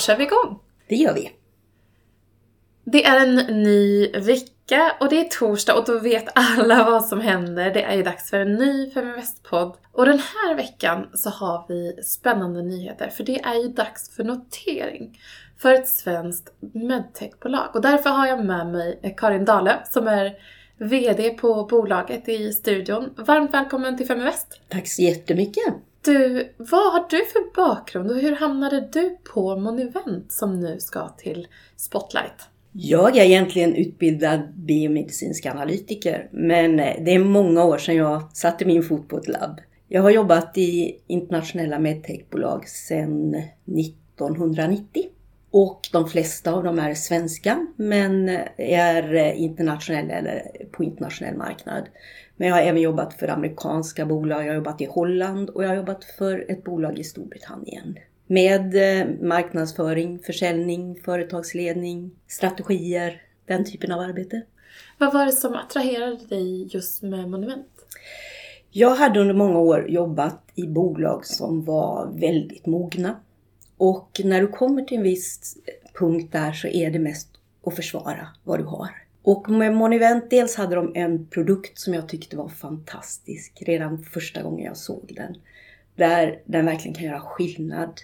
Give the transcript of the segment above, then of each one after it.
Kör vi igång! Det gör vi. Det är en ny vecka och det är torsdag och då vet alla vad som händer. Det är ju dags för en ny Feminvest-podd. Och den här veckan så har vi spännande nyheter för det är ju dags för notering för ett svenskt medtechbolag. Och därför har jag med mig Karin Dahle som är VD på bolaget i studion. Varmt välkommen till Feminvest! Tack så jättemycket! Du, vad har du för bakgrund och hur hamnade du på Monivent som nu ska till Spotlight? Jag är egentligen utbildad biomedicinsk analytiker, men eh, det är många år sedan jag satte min fot på ett labb. Jag har jobbat i internationella medtechbolag sedan 1990. Och de flesta av dem är svenska, men eh, är eh, internationella eller på internationell marknad. Men jag har även jobbat för amerikanska bolag, jag har jobbat i Holland och jag har jobbat för ett bolag i Storbritannien. Med eh, marknadsföring, försäljning, företagsledning, strategier, den typen av arbete. Vad var det som attraherade dig just med Monument? Jag hade under många år jobbat i bolag som var väldigt mogna. Och när du kommer till en viss punkt där så är det mest att försvara vad du har. Och med Monivent, dels hade de en produkt som jag tyckte var fantastisk redan första gången jag såg den. Där den verkligen kan göra skillnad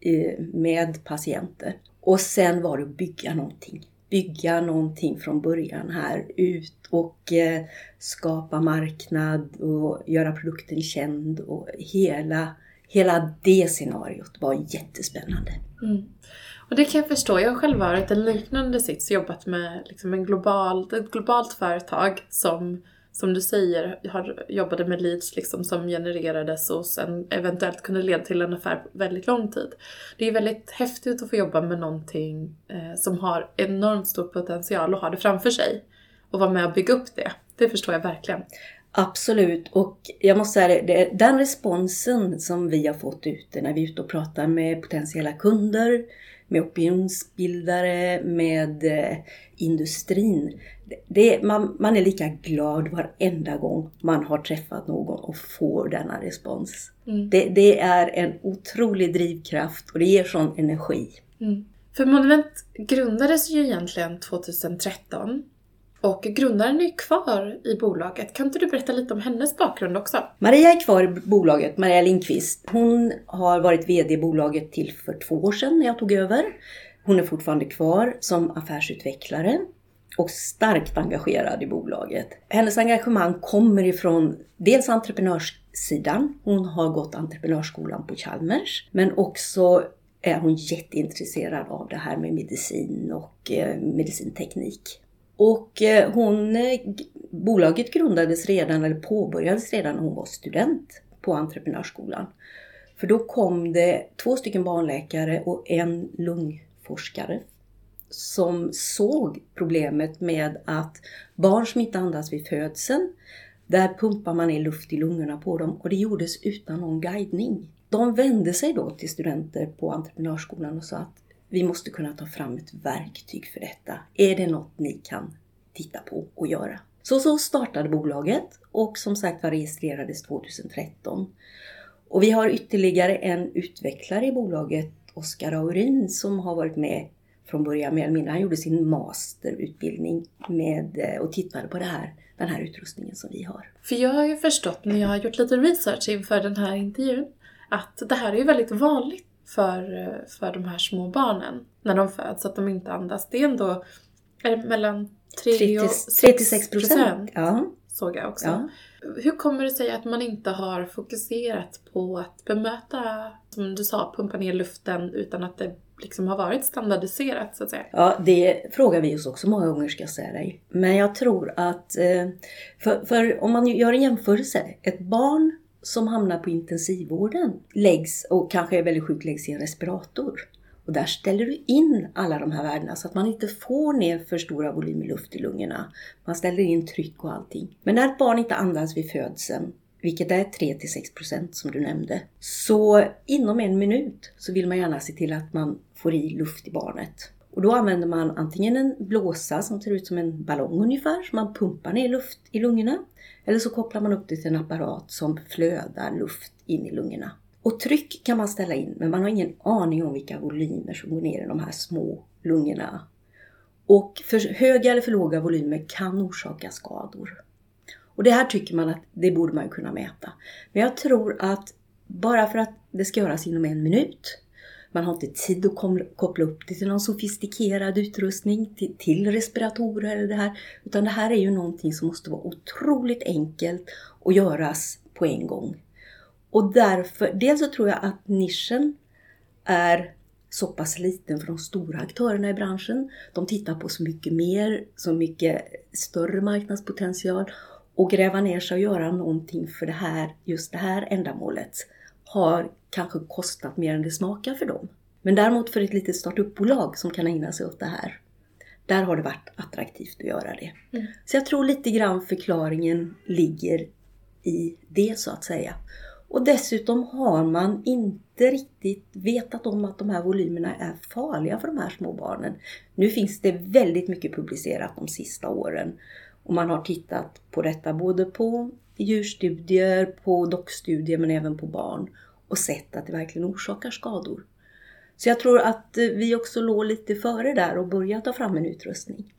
eh, med patienter. Och sen var det att bygga någonting. Bygga någonting från början här ut och eh, skapa marknad och göra produkten känd och hela, hela det scenariot var jättespännande. Mm. Och det kan jag förstå. Jag har själv varit en liknande sits, jobbat med liksom en global, ett globalt företag som, som du säger, har, jobbade med leads liksom som genererades och sen eventuellt kunde leda till en affär på väldigt lång tid. Det är väldigt häftigt att få jobba med någonting eh, som har enormt stor potential och ha det framför sig. Och vara med och bygga upp det. Det förstår jag verkligen. Absolut, och jag måste säga det, den responsen som vi har fått ute när vi är ute och pratar med potentiella kunder, med opinionsbildare, med eh, industrin. Det, man, man är lika glad varenda gång man har träffat någon och får denna respons. Mm. Det, det, är en otrolig drivkraft och det ger sån energi. Mm. För Monument grundades ju egentligen 2013 och grundaren är kvar i bolaget. Kan inte du berätta lite om hennes bakgrund också? Maria är kvar i bolaget, Maria Lindqvist. Hon har varit VD i bolaget till för två år sedan när jag tog över. Hon är fortfarande kvar som affärsutvecklare och starkt engagerad i bolaget. Hennes engagemang kommer ifrån dels entreprenörssidan. Hon har gått entreprenörsskolan på Chalmers, men också är hon jätteintresserad av det här med medicin och eh, medicinteknik. Och eh, hon, eh, bolaget grundades redan, eller påbörjades redan när hon var student på Entreprenörsskolan. För då kom det två stycken barnläkare och en lungforskare som såg problemet med att barn som inte andas vid födseln, där pumpar man in luft i lungorna på dem och det gjordes utan någon guidning. De vände sig då till studenter på Entreprenörsskolan och sa att vi måste kunna ta fram ett verktyg för detta. Är det något ni kan titta på och göra? Så så startade bolaget och som sagt var registrerades 2013. Och vi har ytterligare en utvecklare i bolaget, Oskar Aurin, som har varit med från början mer eller mindre. Han gjorde sin masterutbildning med, eh, och tittade på det här, den här utrustningen som vi har. För jag har ju förstått när jag har gjort lite research inför den här intervjun att det här är ju väldigt vanligt för, för de här små barnen när de föds, att de inte andas. Det är ändå är det mellan 3 och 6 procent. Ja. Såg jag också. Ja. Hur kommer det sig att man inte har fokuserat på att bemöta, som du sa, pumpa ner luften utan att det liksom har varit standardiserat så att säga? Ja, det frågar vi oss också många gånger ska jag säga dig. Men jag tror att, eh, för, för om man gör en jämförelse, ett barn som hamnar på intensivvården läggs och kanske är väldigt sjuk läggs i en respirator. Och där ställer du in alla de här värdena så att man inte får ner för stora volymer luft i lungorna. Man ställer in tryck och allting. Men när ett barn inte andas vid födseln, vilket är 3-6% som du nämnde, så inom en minut så vill man gärna se till att man får i luft i barnet. Och då använder man antingen en blåsa som ser ut som en ballong ungefär, som man pumpar ner luft i lungorna. Eller så kopplar man upp det till en apparat som flödar luft in i lungorna. Och tryck kan man ställa in, men man har ingen aning om vilka volymer som går ner i de här små lungorna. Och för höga eller för låga volymer kan orsaka skador. Och det här tycker man att det borde man kunna mäta. Men jag tror att bara för att det ska göras inom en minut, man har inte tid att koppla upp det till någon sofistikerad utrustning, till, till respiratorer eller det här. Utan det här är ju någonting som måste vara otroligt enkelt och göras på en gång. Och därför, dels så tror jag att nischen är så pass liten för de stora aktörerna i branschen. De tittar på så mycket mer, så mycket större marknadspotential och gräva ner sig och göra någonting för det här, just det här ändamålet har kanske kostat mer än det smakar för dem. Men däremot för ett litet startupbolag som kan ägna sig åt det här, där har det varit attraktivt att göra det. Mm. Så jag tror lite grann förklaringen ligger i det så att säga. Och dessutom har man inte riktigt vetat om att de här volymerna är farliga för de här små barnen. Nu finns det väldigt mycket publicerat de sista åren och man har tittat på detta både på djurstudier, på dockstudier men även på barn och sett att det verkligen orsakar skador. Så jag tror att eh, vi också låg lite före där och började ta fram en utrustning.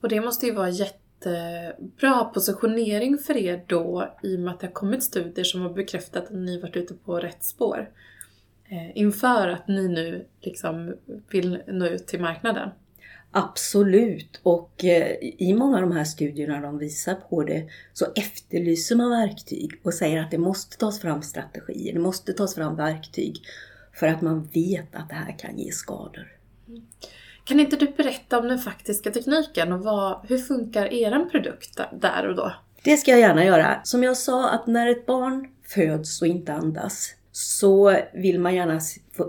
Och det måste ju vara jättebra positionering för er då i och med att det har kommit studier som har bekräftat att ni varit ute på rätt spår. Eh, inför att ni nu liksom vill nå ut till marknaden. Absolut, och eh, i många av de här studierna de visar på det så efterlyser man verktyg och säger att det måste tas fram strategier, det måste tas fram verktyg för att man vet att det här kan ge skador. Kan inte du berätta om den faktiska tekniken och vad, hur funkar er produkt där och då? Det ska jag gärna göra. Som jag sa, att när ett barn föds och inte andas så vill man gärna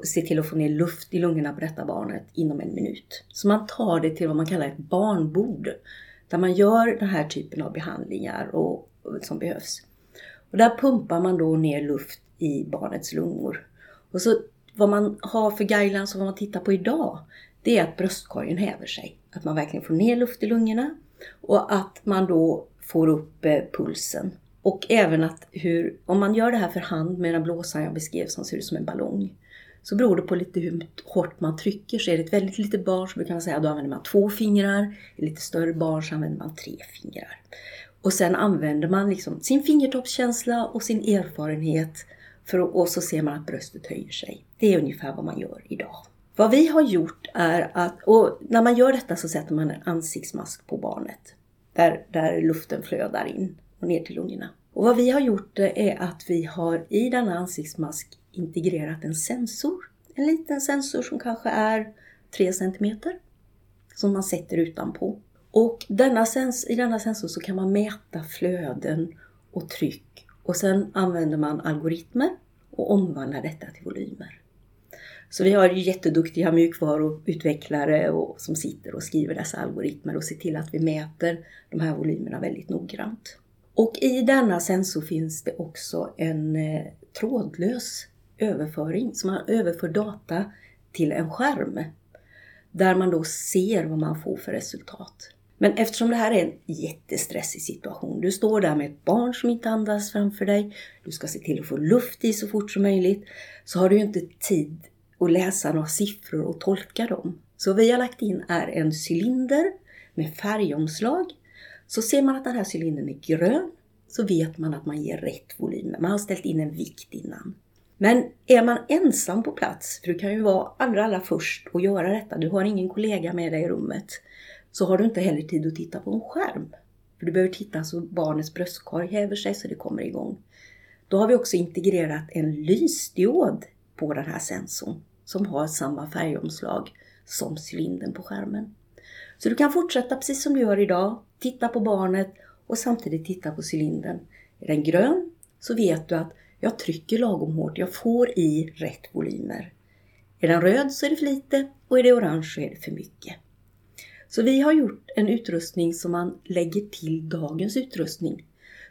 se till att få ner luft i lungorna på detta barnet inom en minut. Så man tar det till vad man kallar ett barnbord. Där man gör den här typen av behandlingar och, som behövs. Och där pumpar man då ner luft i barnets lungor. Och så vad man har för guidelines och vad man tittar på idag, det är att bröstkorgen häver sig. Att man verkligen får ner luft i lungorna och att man då får upp eh, pulsen. Och även att hur, om man gör det här för hand med den blåsan jag beskrev som ser ut som en ballong, så beror det på lite hur hårt man trycker. Så är det ett väldigt litet barn så brukar man säga att då använder man två fingrar. Ett lite större barn så använder man tre fingrar. Och sen använder man liksom sin fingertoppskänsla och sin erfarenhet för att, och så ser man att bröstet höjer sig. Det är ungefär vad man gör idag. Vad vi har gjort är att, och när man gör detta så sätter man en ansiktsmask på barnet. Där, där luften flödar in och ner till lungorna. Och vad vi har gjort eh, är att vi har i denna ansiktsmask integrerat en sensor. En liten sensor som kanske är 3 cm. Som man sätter utanpå. Och denna sens i denna sensor så kan man mäta flöden och tryck. Och sen använder man algoritmer och omvandlar detta till volymer. Så vi har jätteduktiga mjukvaruutvecklare och, som sitter och skriver dessa algoritmer och ser till att vi mäter de här volymerna väldigt noggrant. Och i denna sensor finns det också en eh, trådlös överföring, så man överför data till en skärm. Där man då ser vad man får för resultat. Men eftersom det här är en jättestressig situation, du står där med ett barn som inte andas framför dig, du ska se till att få luft i så fort som möjligt, så har du ju inte tid att läsa några siffror och tolka dem. Så vi har lagt in är en cylinder med färgomslag. Så ser man att den här cylindern är grön så vet man att man ger rätt volym. Man har ställt in en vikt innan. Men är man ensam på plats, för du kan ju vara allra, allra först och göra detta, du har ingen kollega med dig i rummet, så har du inte heller tid att titta på en skärm. För du behöver titta så barnets bröstkorg häver sig så det kommer igång. Då har vi också integrerat en lysdiod på den här sensorn som har samma färgomslag som cylindern på skärmen. Så du kan fortsätta precis som du gör idag, titta på barnet och samtidigt titta på cylindern. Är den grön så vet du att jag trycker lagom hårt, jag får i rätt volymer. Är den röd så är det för lite och är det orange så är det för mycket. Så vi har gjort en utrustning som man lägger till dagens utrustning.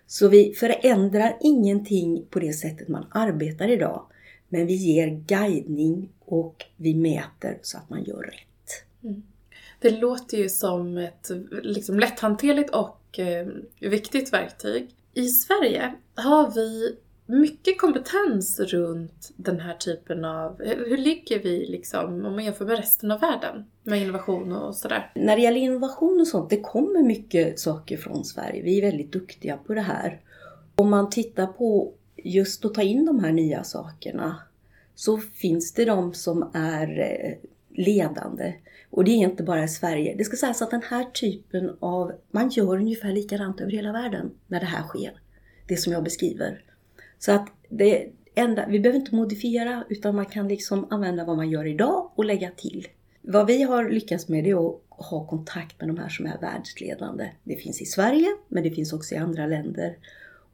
Så vi förändrar ingenting på det sättet man arbetar idag. Men vi ger guidning och vi mäter så att man gör rätt. Mm. Det låter ju som ett liksom, lätthanterligt och eh, viktigt verktyg. I Sverige har vi mycket kompetens runt den här typen av... Hur ligger vi liksom om man jämför med resten av världen? Med innovation och sådär. När det gäller innovation och sånt, det kommer mycket saker från Sverige. Vi är väldigt duktiga på det här. Om man tittar på just att ta in de här nya sakerna så finns det de som är eh, ledande. Och det är inte bara i Sverige. Det ska sägas att den här typen av, man gör ungefär likadant över hela världen när det här sker. Det som jag beskriver. Så att det enda, vi behöver inte modifiera utan man kan liksom använda vad man gör idag och lägga till. Vad vi har lyckats med är att ha kontakt med de här som är världsledande. Det finns i Sverige men det finns också i andra länder.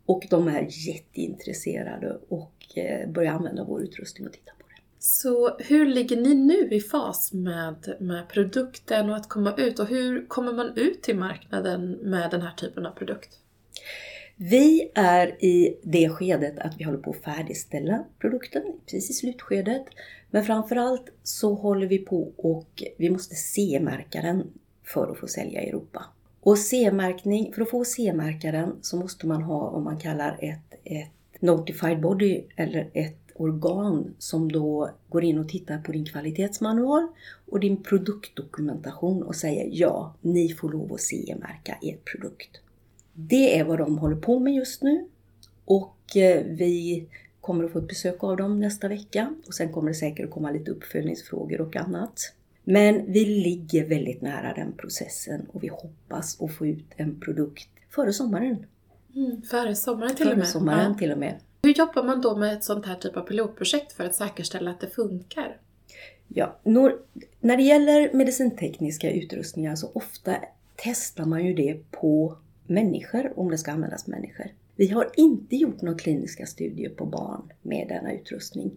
Och de är jätteintresserade och eh, börjar använda vår utrustning och titta på. Så hur ligger ni nu i fas med, med produkten och att komma ut? Och hur kommer man ut till marknaden med den här typen av produkt? Vi är i det skedet att vi håller på att färdigställa produkten, precis i slutskedet. Men framförallt så håller vi på och vi måste C-märka den för att få sälja i Europa. Och C-märkning, för att få C-märka den så måste man ha vad man kallar ett, ett Notified Body eller ett organ som då går in och tittar på din kvalitetsmanual och din produktdokumentation och säger ja, ni får lov att CE-märka er produkt. Det är vad de håller på med just nu och eh, vi kommer att få ett besök av dem nästa vecka och sen kommer det säkert att komma lite uppföljningsfrågor och annat. Men vi ligger väldigt nära den processen och vi hoppas att få ut en produkt före sommaren. Mm, före sommaren till före och med? sommaren ja. till och med. Hur jobbar man då med ett sånt här typ av pilotprojekt för att säkerställa att det funkar? Ja, när det gäller medicintekniska utrustningar så ofta testar man ju det på människor om det ska användas människor. Vi har inte gjort några kliniska studier på barn med denna utrustning.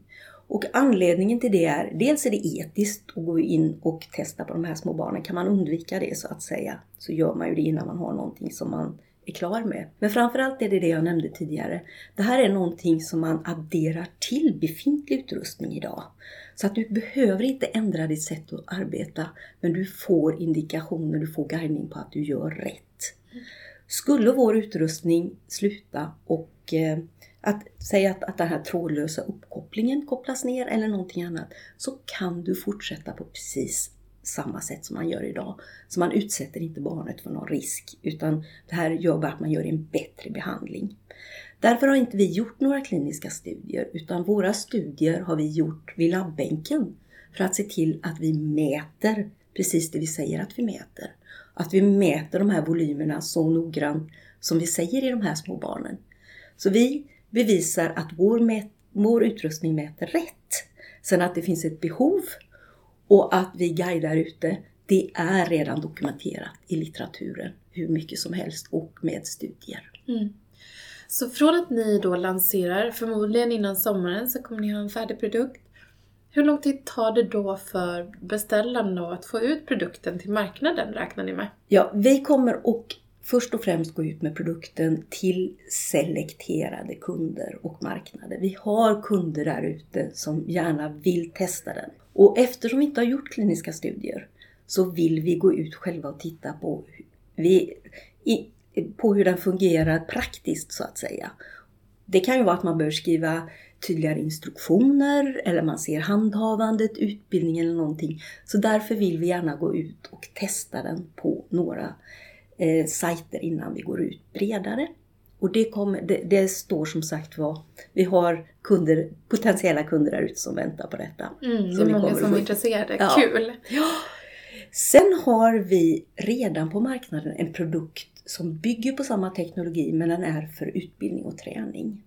Och anledningen till det är, dels är det etiskt att gå in och testa på de här små barnen. Kan man undvika det så att säga, så gör man ju det innan man har någonting som man är klar med. Men framförallt är det det jag nämnde tidigare. Det här är någonting som man adderar till befintlig utrustning idag. Så att du behöver inte ändra ditt sätt att arbeta, men du får indikationer, du får guidning på att du gör rätt. Skulle vår utrustning sluta och eh, att säga att, att den här trådlösa uppkopplingen kopplas ner eller någonting annat, så kan du fortsätta på precis samma sätt som man gör idag. Så man utsätter inte barnet för någon risk, utan det här gör bara att man gör en bättre behandling. Därför har inte vi gjort några kliniska studier, utan våra studier har vi gjort vid labbänken för att se till att vi mäter precis det vi säger att vi mäter. Att vi mäter de här volymerna så noggrant som vi säger i de här små barnen. Så vi bevisar att vår, mät, vår utrustning mäter rätt. Sen att det finns ett behov och att vi guidar ute, det är redan dokumenterat i litteraturen hur mycket som helst och med studier. Mm. Så från att ni då lanserar, förmodligen innan sommaren, så kommer ni ha en färdig produkt. Hur lång tid tar det då för beställaren då att få ut produkten till marknaden, räknar ni med? Ja, vi kommer och först och främst gå ut med produkten till selekterade kunder och marknader. Vi har kunder där ute som gärna vill testa den. Och eftersom vi inte har gjort kliniska studier så vill vi gå ut själva och titta på, vi, i, på hur den fungerar praktiskt så att säga. Det kan ju vara att man bör skriva tydligare instruktioner eller man ser handhavandet, utbildning eller någonting. Så därför vill vi gärna gå ut och testa den på några eh, sajter innan vi går ut bredare. Och det, kommer, det, det, står som sagt var, vi har kunder, potentiella kunder där ute som väntar på detta. Mm, det är många som är intresserade, ja. kul! Ja. Sen har vi redan på marknaden en produkt som bygger på samma teknologi men den är för utbildning och träning.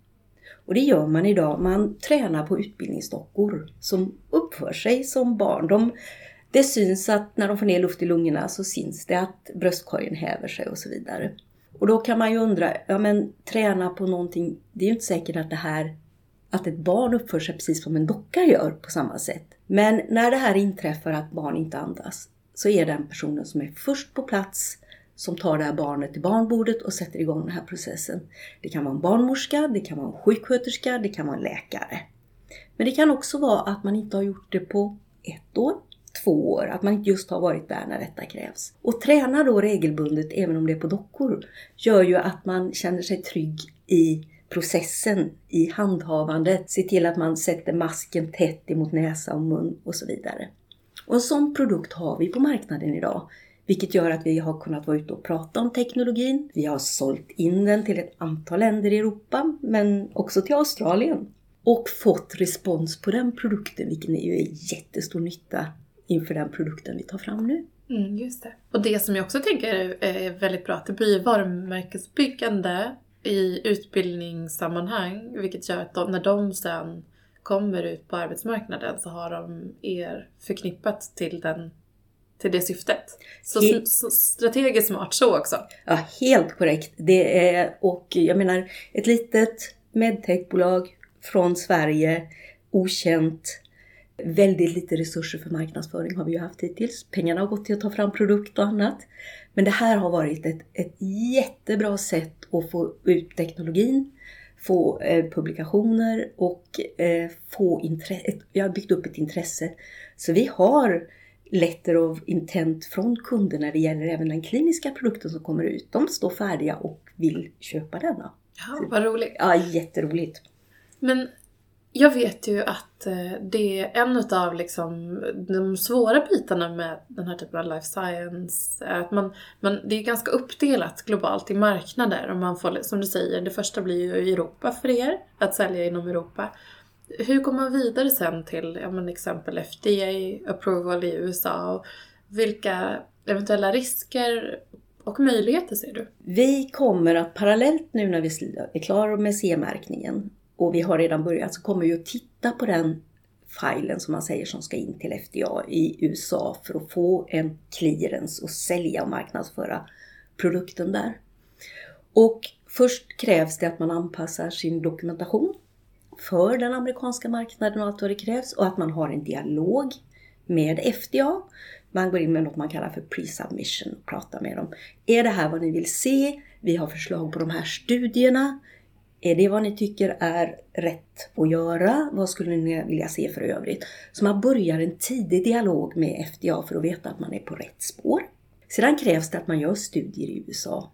Och det gör man idag. Man tränar på utbildningsdockor som uppför sig som barn. De, det syns att när de får ner luft i lungorna så syns det att bröstkorgen häver sig och så vidare. Och då kan man ju undra, ja men träna på någonting, det är ju inte säkert att det här att ett barn uppför sig precis som en docka gör på samma sätt. Men när det här inträffar att barn inte andas så är den personen som är först på plats som tar det här barnet till barnbordet och sätter igång den här processen. Det kan vara en barnmorska, det kan vara en sjuksköterska, det kan vara en läkare. Men det kan också vara att man inte har gjort det på ett år, två år, att man inte just har varit där när detta krävs. Och träna då regelbundet, även om det är på dockor, gör ju att man känner sig trygg i processen i handhavandet. Se till att man sätter masken tätt emot näsa och mun och så vidare. Och en sån produkt har vi på marknaden idag. Vilket gör att vi har kunnat vara ute och prata om teknologin. Vi har sålt in den till ett antal länder i Europa, men också till Australien. Och fått respons på den produkten, vilket är ju jättestor nytta inför den produkten vi tar fram nu. Mm, just det. Och det som jag också tänker är väldigt bra, att det blir varumärkesbyggande i utbildningssammanhang, vilket gör att de, när de sen kommer ut på arbetsmarknaden så har de er förknippat till, den, till det syftet. Så, He så strategiskt smart så också. Ja, helt korrekt. Det är, och jag menar, ett litet medtechbolag från Sverige, okänt, väldigt lite resurser för marknadsföring har vi ju haft hittills. Pengarna har gått till att ta fram produkt och annat. Men det här har varit ett, ett jättebra sätt att få ut teknologin, få eh, publikationer och eh, få intresse. Vi har byggt upp ett intresse. Så vi har letter of intent från kunder när det gäller även den kliniska produkten som kommer ut. De står färdiga och vill köpa denna. Ja, vad roligt. Ja, jätteroligt. Men jag vet ju att eh, det är en av liksom de svåra bitarna med den här typen av life science. Är att man, man, det är ganska uppdelat globalt i marknader. Och man får, som du säger, det första blir ju Europa för er, att sälja inom Europa. Hur går man vidare sen till, ja men exempel FDA approval i USA? Och vilka eventuella risker och möjligheter ser du? Vi kommer att parallellt nu när vi är klara med CE-märkningen och vi har redan börjat, så kommer vi att titta på den filen som man säger som ska in till FDA i USA för att få en clearance och sälja och marknadsföra produkten där. Och först krävs det att man anpassar sin dokumentation för den amerikanska marknaden och allt vad det krävs och att man har en dialog med FDA. Man går in med något man kallar för pre-submission och pratar med dem. Är det här vad ni vill se? Vi har förslag på de här studierna. Eh, är det vad ni tycker är rätt att göra? Vad skulle ni vilja se för övrigt? Så man börjar en tidig dialog med FDA för att veta att man är på rätt spår. Sedan krävs det att man gör studier i USA.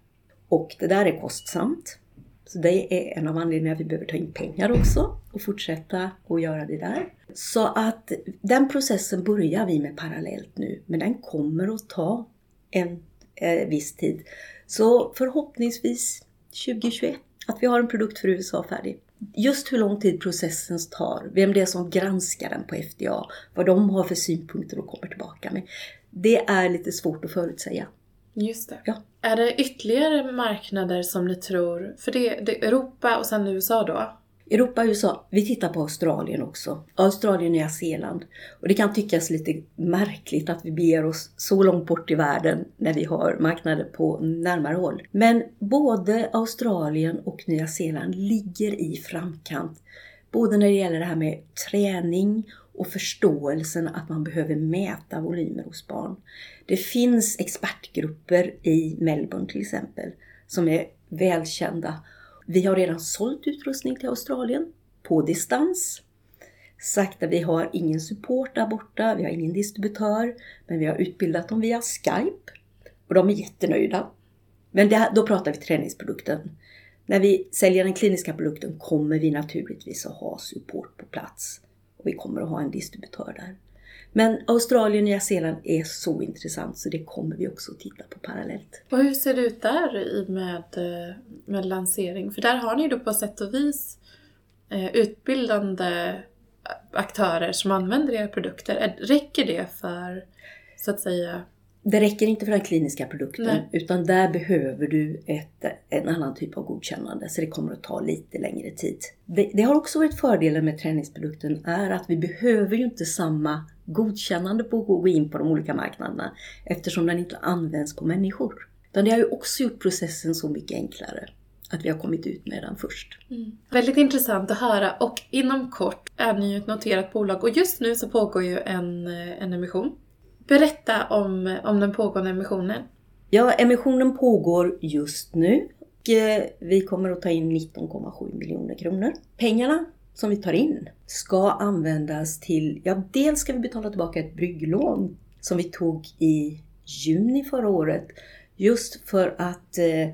Och det där är kostsamt. Så det är en av anledningarna att vi behöver ta in pengar också och fortsätta att göra det där. Så att den processen börjar vi med parallellt nu, men den kommer att ta en eh, viss tid. Så förhoppningsvis 2021 att vi har en produkt för USA färdig. Just hur lång tid processen tar, vem det är som granskar den på FDA, vad de har för synpunkter och kommer tillbaka med. Det är lite svårt att förutsäga. Just det. Ja. Är det ytterligare marknader som ni tror, för det, det är Europa och sen USA då? Europa och USA. Vi tittar på Australien också. Australien och Nya Zeeland. Och det kan tyckas lite märkligt att vi beger oss så långt bort i världen när vi har marknader på närmare håll. Men både Australien och Nya Zeeland ligger i framkant. Både när det gäller det här med träning och förståelsen att man behöver mäta volymer hos barn. Det finns expertgrupper i Melbourne till exempel som är välkända vi har redan sålt utrustning till Australien på distans. Sagt att vi har ingen support där borta, vi har ingen distributör, men vi har utbildat dem via Skype. Och de är jättenöjda. Men det, då pratar vi träningsprodukten. När vi säljer den kliniska produkten kommer vi naturligtvis att ha support på plats. Och vi kommer att ha en distributör där. Men Australien och Nya Zeeland är så intressant så det kommer vi också att titta på parallellt. Och hur ser det ut där med, eh, med lansering? För där har ni då på sätt och vis eh, utbildande aktörer som använder era produkter. Räcker det för, så att säga, det räcker inte för den kliniska produkten Nej. utan där behöver du ett, en annan typ av godkännande så det kommer att ta lite längre tid. Det, det har också varit fördelen med träningsprodukten är att vi behöver ju inte samma godkännande på att gå in på de olika marknaderna eftersom den inte används på människor. Utan det har ju också gjort processen så mycket enklare att vi har kommit ut med den först. Mm. Väldigt intressant att höra och inom kort är ni ju ett noterat bolag och just nu så pågår ju en, en emission Berätta om, om den pågående emissionen. Ja, emissionen pågår just nu. Eh, vi kommer att ta in 19,7 miljoner kronor. Pengarna som vi tar in ska användas till, ja dels ska vi betala tillbaka ett brygglån som vi tog i juni förra året. Just för att eh,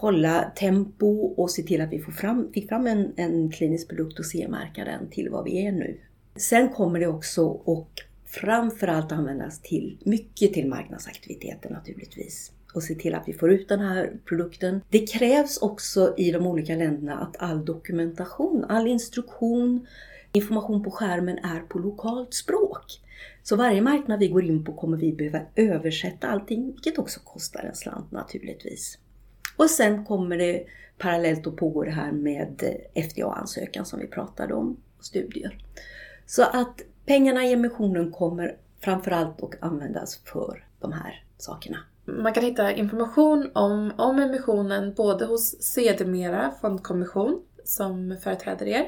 hålla tempo och se till att vi får fram, fick fram en, en klinisk produkt och CE-märka den till vad vi är nu. Sen kommer det också att framförallt användas till mycket till marknadsaktiviteter naturligtvis och se till att vi får ut den här produkten. Det krävs också i de olika länderna att all dokumentation, all instruktion, information på skärmen är på lokalt språk. Så varje marknad vi går in på kommer vi behöva översätta allting, vilket också kostar en slant naturligtvis. Och sen kommer det parallellt att pågå det här med FDA-ansökan som vi pratade om, studier. Så att pengarna i emissionen kommer framförallt att användas för de här sakerna. Man kan hitta information om, om emissionen både hos Sedermera fondkommission som företräder er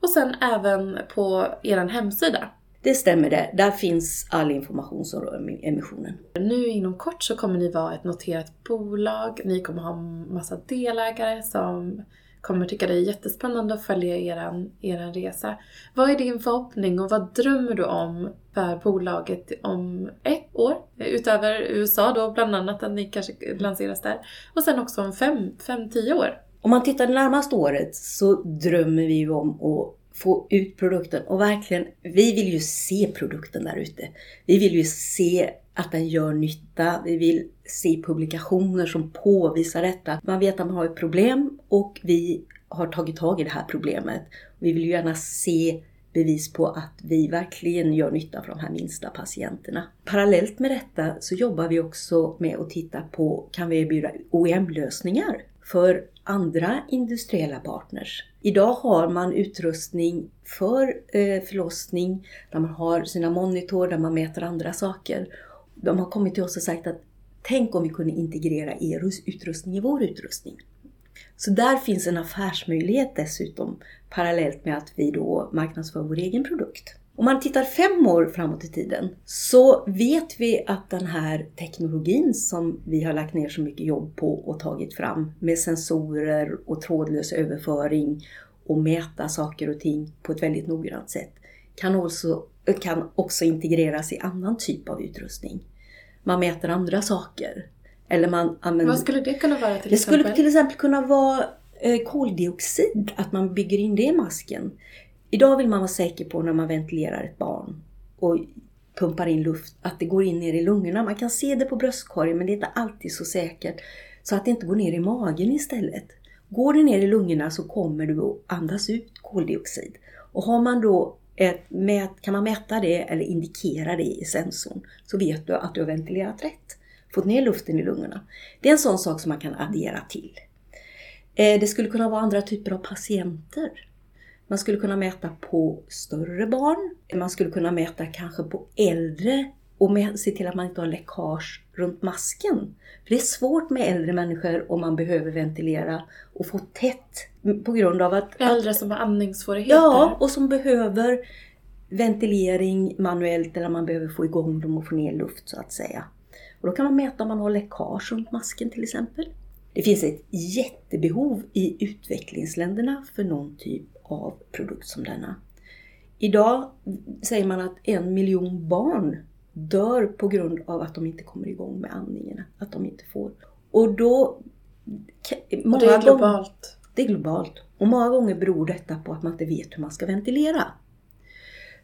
och sen även på er hemsida. Det stämmer det. Där finns all information som rör emissionen. Nu inom kort så kommer ni vara ett noterat bolag. Ni kommer ha massa delägare som kommer tycka det är jättespännande att följa er, er resa. Vad är din förhoppning och vad drömmer du om för bolaget om ett år? Utöver USA då bland annat, att ni kanske lanseras där. Och sen också om fem, fem tio år. Om man tittar det närmaste året så drömmer vi ju om att få ut produkten och verkligen, vi vill ju se produkten där ute. Vi vill ju se att den gör nytta. Vi vill se publikationer som påvisar detta. Man vet att man har ett problem och vi har tagit tag i det här problemet. Vi vill ju gärna se bevis på att vi verkligen gör nytta för de här minsta patienterna. Parallellt med detta så jobbar vi också med att titta på, kan vi erbjuda OEM-lösningar för andra industriella partners? Idag har man utrustning för eh, förlossning där man har sina monitor, där man mäter andra saker de har kommit till oss och sagt att tänk om vi kunde integrera er utrustning i vår utrustning. Så där finns en affärsmöjlighet dessutom parallellt med att vi då marknadsför vår egen produkt. Om man tittar fem år framåt i tiden så vet vi att den här teknologin som vi har lagt ner så mycket jobb på och tagit fram med sensorer och trådlös överföring och mäta saker och ting på ett väldigt noggrant sätt kan också, kan också integreras i annan typ av utrustning. Man mäter andra saker. Eller man använder... Vad skulle det kunna vara till det exempel? Det skulle till exempel kunna vara eh, koldioxid, att man bygger in det i masken. Idag vill man vara säker på när man ventilerar ett barn och pumpar in luft, att det går in ner i lungorna. Man kan se det på bröstkorgen men det är inte alltid så säkert. Så att det inte går ner i magen istället. Går det ner i lungorna så kommer du att andas ut koldioxid. Och har man då ett, kan man mäta det eller indikera det i sensorn så vet du att du har ventilerat rätt. Fått ner luften i lungorna. Det är en sån sak som man kan addera till. Eh, det skulle kunna vara andra typer av patienter. Man skulle kunna mäta på större barn. Man skulle kunna mäta kanske på äldre och se till att man inte har läckage runt masken. För Det är svårt med äldre människor om man behöver ventilera och få tätt på grund av att... Äldre som har andningssvårigheter? Ja, och som behöver ventilering manuellt eller man behöver få igång dem och få ner luft så att säga. Och då kan man mäta om man har läckage runt masken till exempel. Det finns ett jättebehov i utvecklingsländerna för någon typ av produkt som denna. Idag säger man att en miljon barn dör på grund av att de inte kommer igång med andningen. Att de inte får. Och då... Många och det är globalt. Gånger, det är globalt. Och många gånger beror detta på att man inte vet hur man ska ventilera.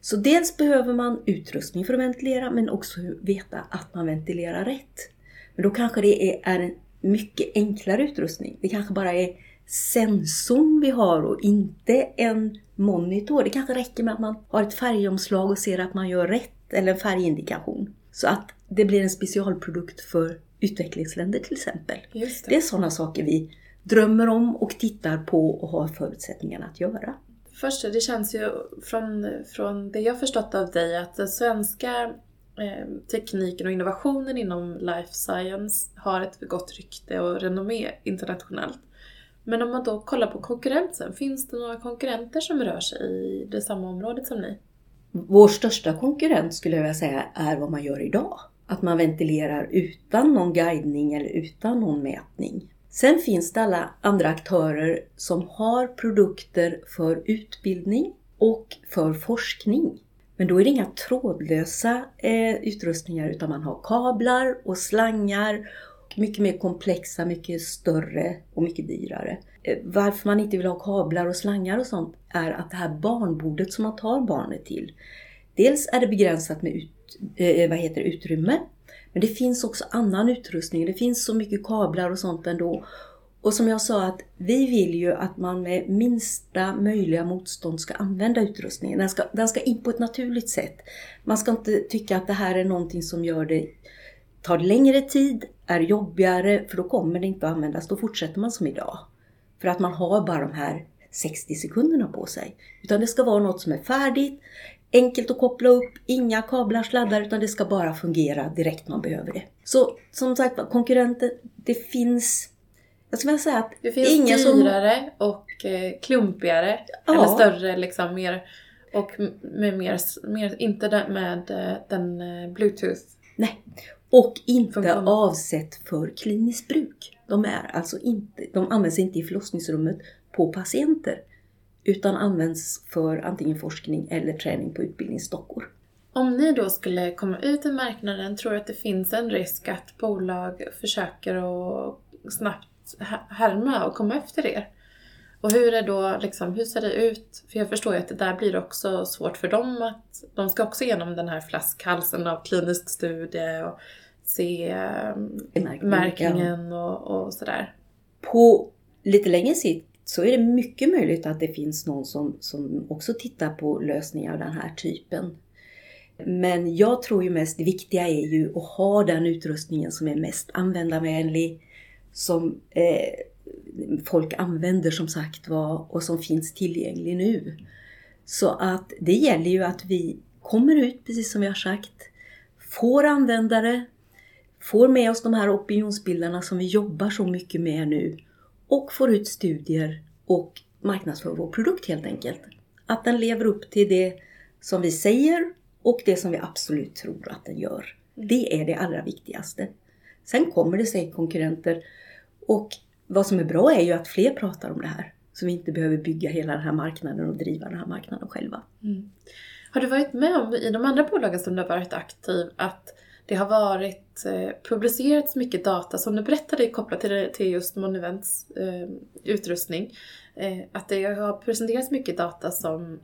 Så dels behöver man utrustning för att ventilera men också veta att man ventilerar rätt. Men då kanske det är en mycket enklare utrustning. Det kanske bara är sensorn vi har och inte en monitor. Det kanske räcker med att man har ett färgomslag och ser att man gör rätt eller en färgindikation. Så att det blir en specialprodukt för utvecklingsländer till exempel. Det. det. är sådana saker vi drömmer om och tittar på och har förutsättningarna att göra. Först, det känns ju från, från det jag förstått av dig att den svenska eh, tekniken och innovationen inom life science har ett gott rykte och renommé internationellt. Men om man då kollar på konkurrensen, finns det några konkurrenter som rör sig i det samma området som ni? Vår största konkurrent skulle jag vilja säga är vad man gör idag. Att man ventilerar utan någon guidning eller utan någon mätning. Sen finns det alla andra aktörer som har produkter för utbildning och för forskning. Men då är det inga trådlösa eh, utrustningar utan man har kablar och slangar mycket mer komplexa, mycket större och mycket dyrare. Eh, varför man inte vill ha kablar och slangar och sånt är att det här barnbordet som man tar barnet till. Dels är det begränsat med ut, eh, vad heter utrymme. Men det finns också annan utrustning. Det finns så mycket kablar och sånt ändå. Och som jag sa att vi vill ju att man med minsta möjliga motstånd ska använda utrustningen. Den ska, den ska in på ett naturligt sätt. Man ska inte tycka att det här är någonting som gör det tar längre tid, är jobbigare, för då kommer det inte att användas. Då fortsätter man som idag. För att man har bara de här 60 sekunderna på sig. Utan det ska vara något som är färdigt, enkelt att koppla upp, inga kablar, sladdar, utan det ska bara fungera direkt man behöver det. Så som sagt konkurrenter, det finns jag skulle säga att det finns ingen dyrare som... och eh, klumpigare. Ja. Eller större liksom. Mer, och med mer, mer inte med eh, den eh, bluetooth. Nej. Och inte avsett för kliniskt bruk. De, är alltså inte, de används inte i förlossningsrummet på patienter. Utan används för antingen forskning eller träning på utbildningsdockor. Om ni då skulle komma ut i marknaden, tror du att det finns en risk att bolag försöker att snabbt härma och komma efter er? Och hur, är då, liksom, hur ser det ut? För jag förstår ju att det där blir också svårt för dem att de ska också igenom den här flaskhalsen av klinisk studie och se Märkning, märkningen ja. och, och sådär. På lite längre sikt så är det mycket möjligt att det finns någon som, som också tittar på lösningar av den här typen. Men jag tror ju mest det viktiga är ju att ha den utrustningen som är mest användarvänlig, som eh, folk använder som sagt var och som finns tillgänglig nu. Så att det gäller ju att vi kommer ut, precis som vi har sagt, får användare, får med oss de här opinionsbildarna som vi jobbar så mycket med nu och får ut studier och marknadsför vår produkt helt enkelt. Att den lever upp till det som vi säger och det som vi absolut tror att den gör. Det är det allra viktigaste. Sen kommer det sig konkurrenter och vad som är bra är ju att fler pratar om det här. Så vi inte behöver bygga hela den här marknaden och driva den här marknaden själva. Mm. Har du varit med om i de andra bolagen som du har varit aktiv att det har varit eh, publicerats mycket data som du berättade kopplat till, till just Monuvents eh, utrustning. Eh, att det har presenterats mycket data som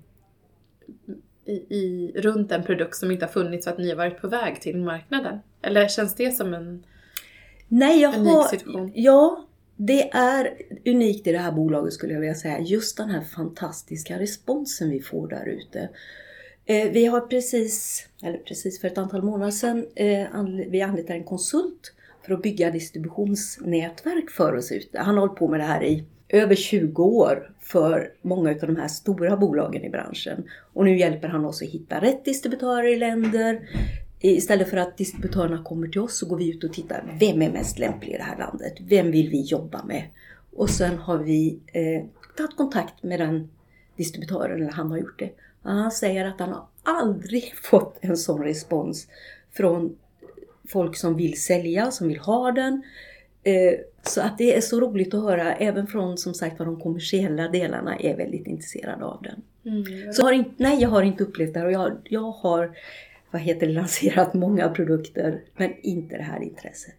i, i, runt en produkt som inte har funnits för att ni har varit på väg till marknaden? Eller känns det som en Nej, jag unik har, situation? Ja, det är unikt i det här bolaget skulle jag vilja säga. Just den här fantastiska responsen vi får där ute. Eh, vi har precis, eller precis för ett antal månader sedan, eh, vi anlitar en konsult för att bygga distributionsnätverk för oss ute. Han har hållit på med det här i över 20 år för många av de här stora bolagen i branschen. Och nu hjälper han oss att hitta rätt distributörer i länder. Istället för att distributörerna kommer till oss så går vi ut och tittar. Vem är mest lämplig i det här landet? Vem vill vi jobba med? Och sen har vi eh, tagit kontakt med den distributören, eller han har gjort det. Han säger att han har aldrig fått en sån respons från folk som vill sälja, som vill ha den. Eh, så att det är så roligt att höra, även från som sagt de kommersiella delarna är väldigt intresserade av den. Mm. Så har inte, nej, jag har inte upplevt det här och jag, jag har vad heter det, lanserat många produkter men inte det här intresset.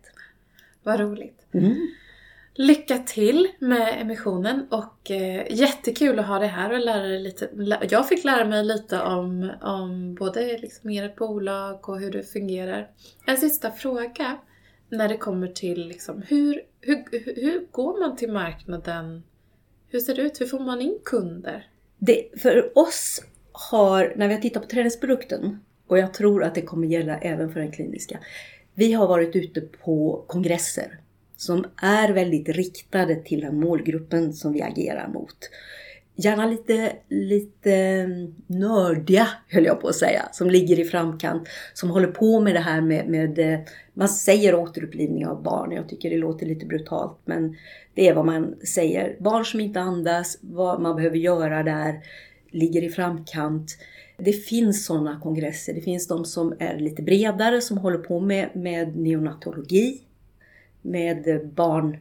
Vad roligt. Mm. Lycka till med emissionen och eh, jättekul att ha dig här och lära dig lite. Jag fick lära mig lite om, om både liksom ert bolag och hur det fungerar. En sista fråga när det kommer till liksom, hur, hur, hur går man till marknaden? Hur ser det ut? Hur får man in kunder? Det, för oss har, när vi har tittat på träningsprodukten, och jag tror att det kommer gälla även för den kliniska. Vi har varit ute på kongresser som är väldigt riktade till den målgruppen som vi agerar mot. Gärna lite, lite nördiga, höll jag på att säga, som ligger i framkant, som håller på med det här med, med eh, man säger återupplivning av barn. Jag tycker det låter lite brutalt, men det är vad man säger. Barn som inte andas, vad man behöver göra där, ligger i framkant. Det finns sådana kongresser. Det finns de som är lite bredare, som håller på med, med neonatologi, med barn,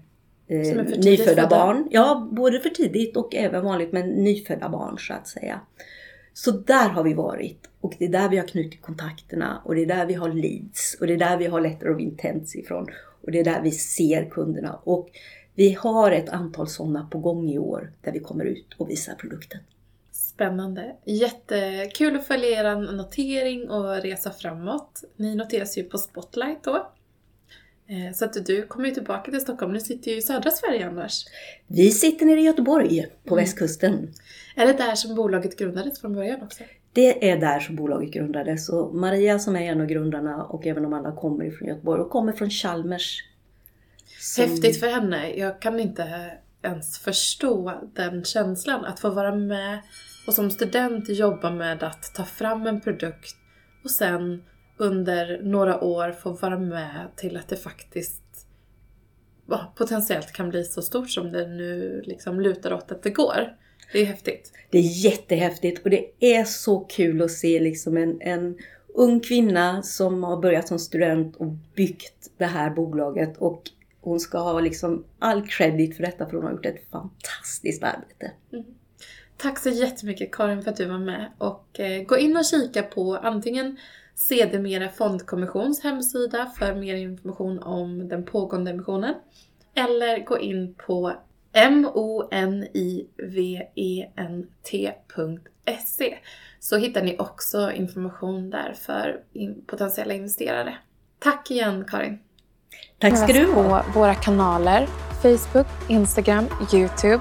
eh, nyfödda barn. Ja, både för tidigt och även vanligt, men nyfödda barn så att säga. Så där har vi varit och det är där vi har knutit kontakterna och det är där vi har leads och det är där vi har letter of intents ifrån och det är där vi ser kunderna. Och vi har ett antal sådana på gång i år där vi kommer ut och visar produkten. Spännande. Jättekul att följa er notering och resa framåt. Ni noteras ju på Spotlight då. Eh, så att du kommer ju tillbaka till Stockholm. Du sitter ju i södra Sverige annars. Vi sitter nere i Göteborg på mm. västkusten. Är det där som bolaget grundades från början också? Det är där som bolaget grundades. Och Maria som är en av grundarna och även de andra kommer ifrån Göteborg och kommer från Chalmers. Som... Häftigt för henne. Jag kan inte ens förstå den känslan. Att få vara med och som student jobba med att ta fram en produkt och sen under några år få vara med till att det faktiskt potentiellt kan bli så stort som det nu liksom lutar åt att det går. Det är häftigt. Det är jättehäftigt och det är så kul att se liksom en, en ung kvinna som har börjat som student och byggt det här bolaget och hon ska ha liksom all credit för detta för hon har gjort ett fantastiskt arbete. Mm. Tack så jättemycket Karin för att du var med och eh, gå in och kika på antingen Sedermera Fondkommissions hemsida för mer information om den pågående emissionen. Eller gå in på monivent.se så hittar ni också information där för potentiella investerare. Tack igen Karin! Tack ska du ha! på våra kanaler Facebook, Instagram, Youtube.